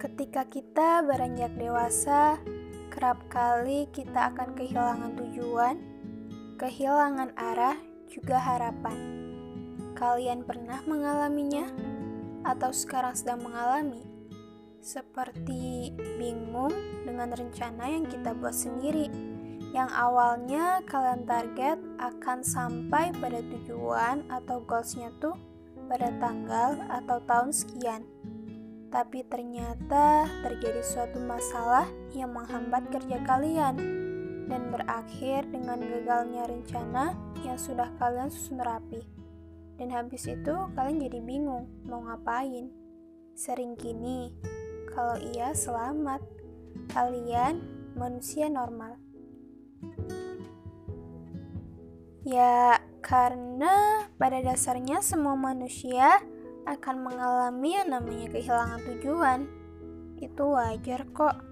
Ketika kita beranjak dewasa, kerap kali kita akan kehilangan tujuan, kehilangan arah, juga harapan. Kalian pernah mengalaminya atau sekarang sedang mengalami? Seperti bingung dengan rencana yang kita buat sendiri, yang awalnya kalian target akan sampai pada tujuan atau goalsnya tuh pada tanggal atau tahun sekian tapi ternyata terjadi suatu masalah yang menghambat kerja kalian dan berakhir dengan gagalnya rencana yang sudah kalian susun rapi. Dan habis itu kalian jadi bingung mau ngapain. Sering gini, kalau iya selamat, kalian manusia normal. Ya, karena pada dasarnya semua manusia akan mengalami yang namanya kehilangan tujuan. Itu wajar kok.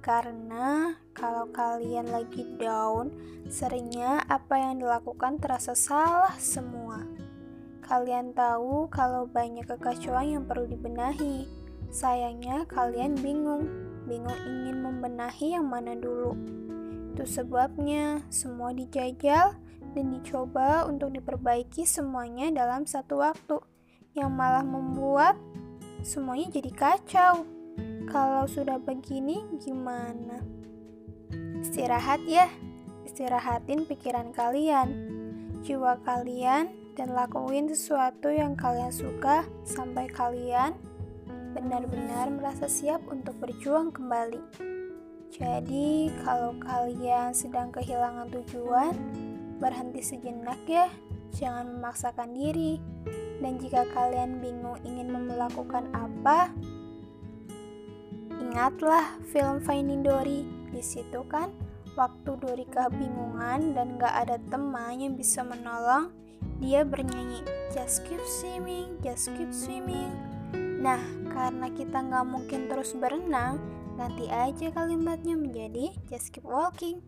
Karena kalau kalian lagi down, seringnya apa yang dilakukan terasa salah semua. Kalian tahu kalau banyak kekacauan yang perlu dibenahi. Sayangnya kalian bingung, bingung ingin membenahi yang mana dulu. Itu sebabnya semua dijajal dan dicoba untuk diperbaiki semuanya dalam satu waktu yang malah membuat semuanya jadi kacau. Kalau sudah begini, gimana? Istirahat ya, istirahatin pikiran kalian, jiwa kalian, dan lakuin sesuatu yang kalian suka sampai kalian benar-benar merasa siap untuk berjuang kembali. Jadi, kalau kalian sedang kehilangan tujuan, berhenti sejenak ya, jangan memaksakan diri dan jika kalian bingung ingin melakukan apa, ingatlah film Finding Dory. Di situ kan, waktu Dory kebingungan dan gak ada teman yang bisa menolong, dia bernyanyi, Just keep swimming, just keep swimming. Nah, karena kita gak mungkin terus berenang, ganti aja kalimatnya menjadi just keep walking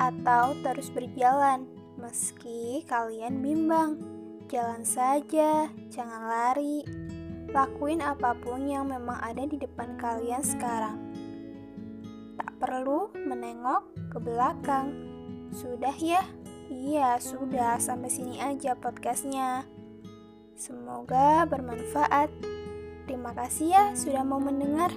atau terus berjalan meski kalian bimbang. Jalan saja, jangan lari. Lakuin apa pun yang memang ada di depan kalian sekarang. Tak perlu menengok ke belakang. Sudah ya? Iya, sudah. Sampai sini aja podcastnya. Semoga bermanfaat. Terima kasih ya sudah mau mendengar.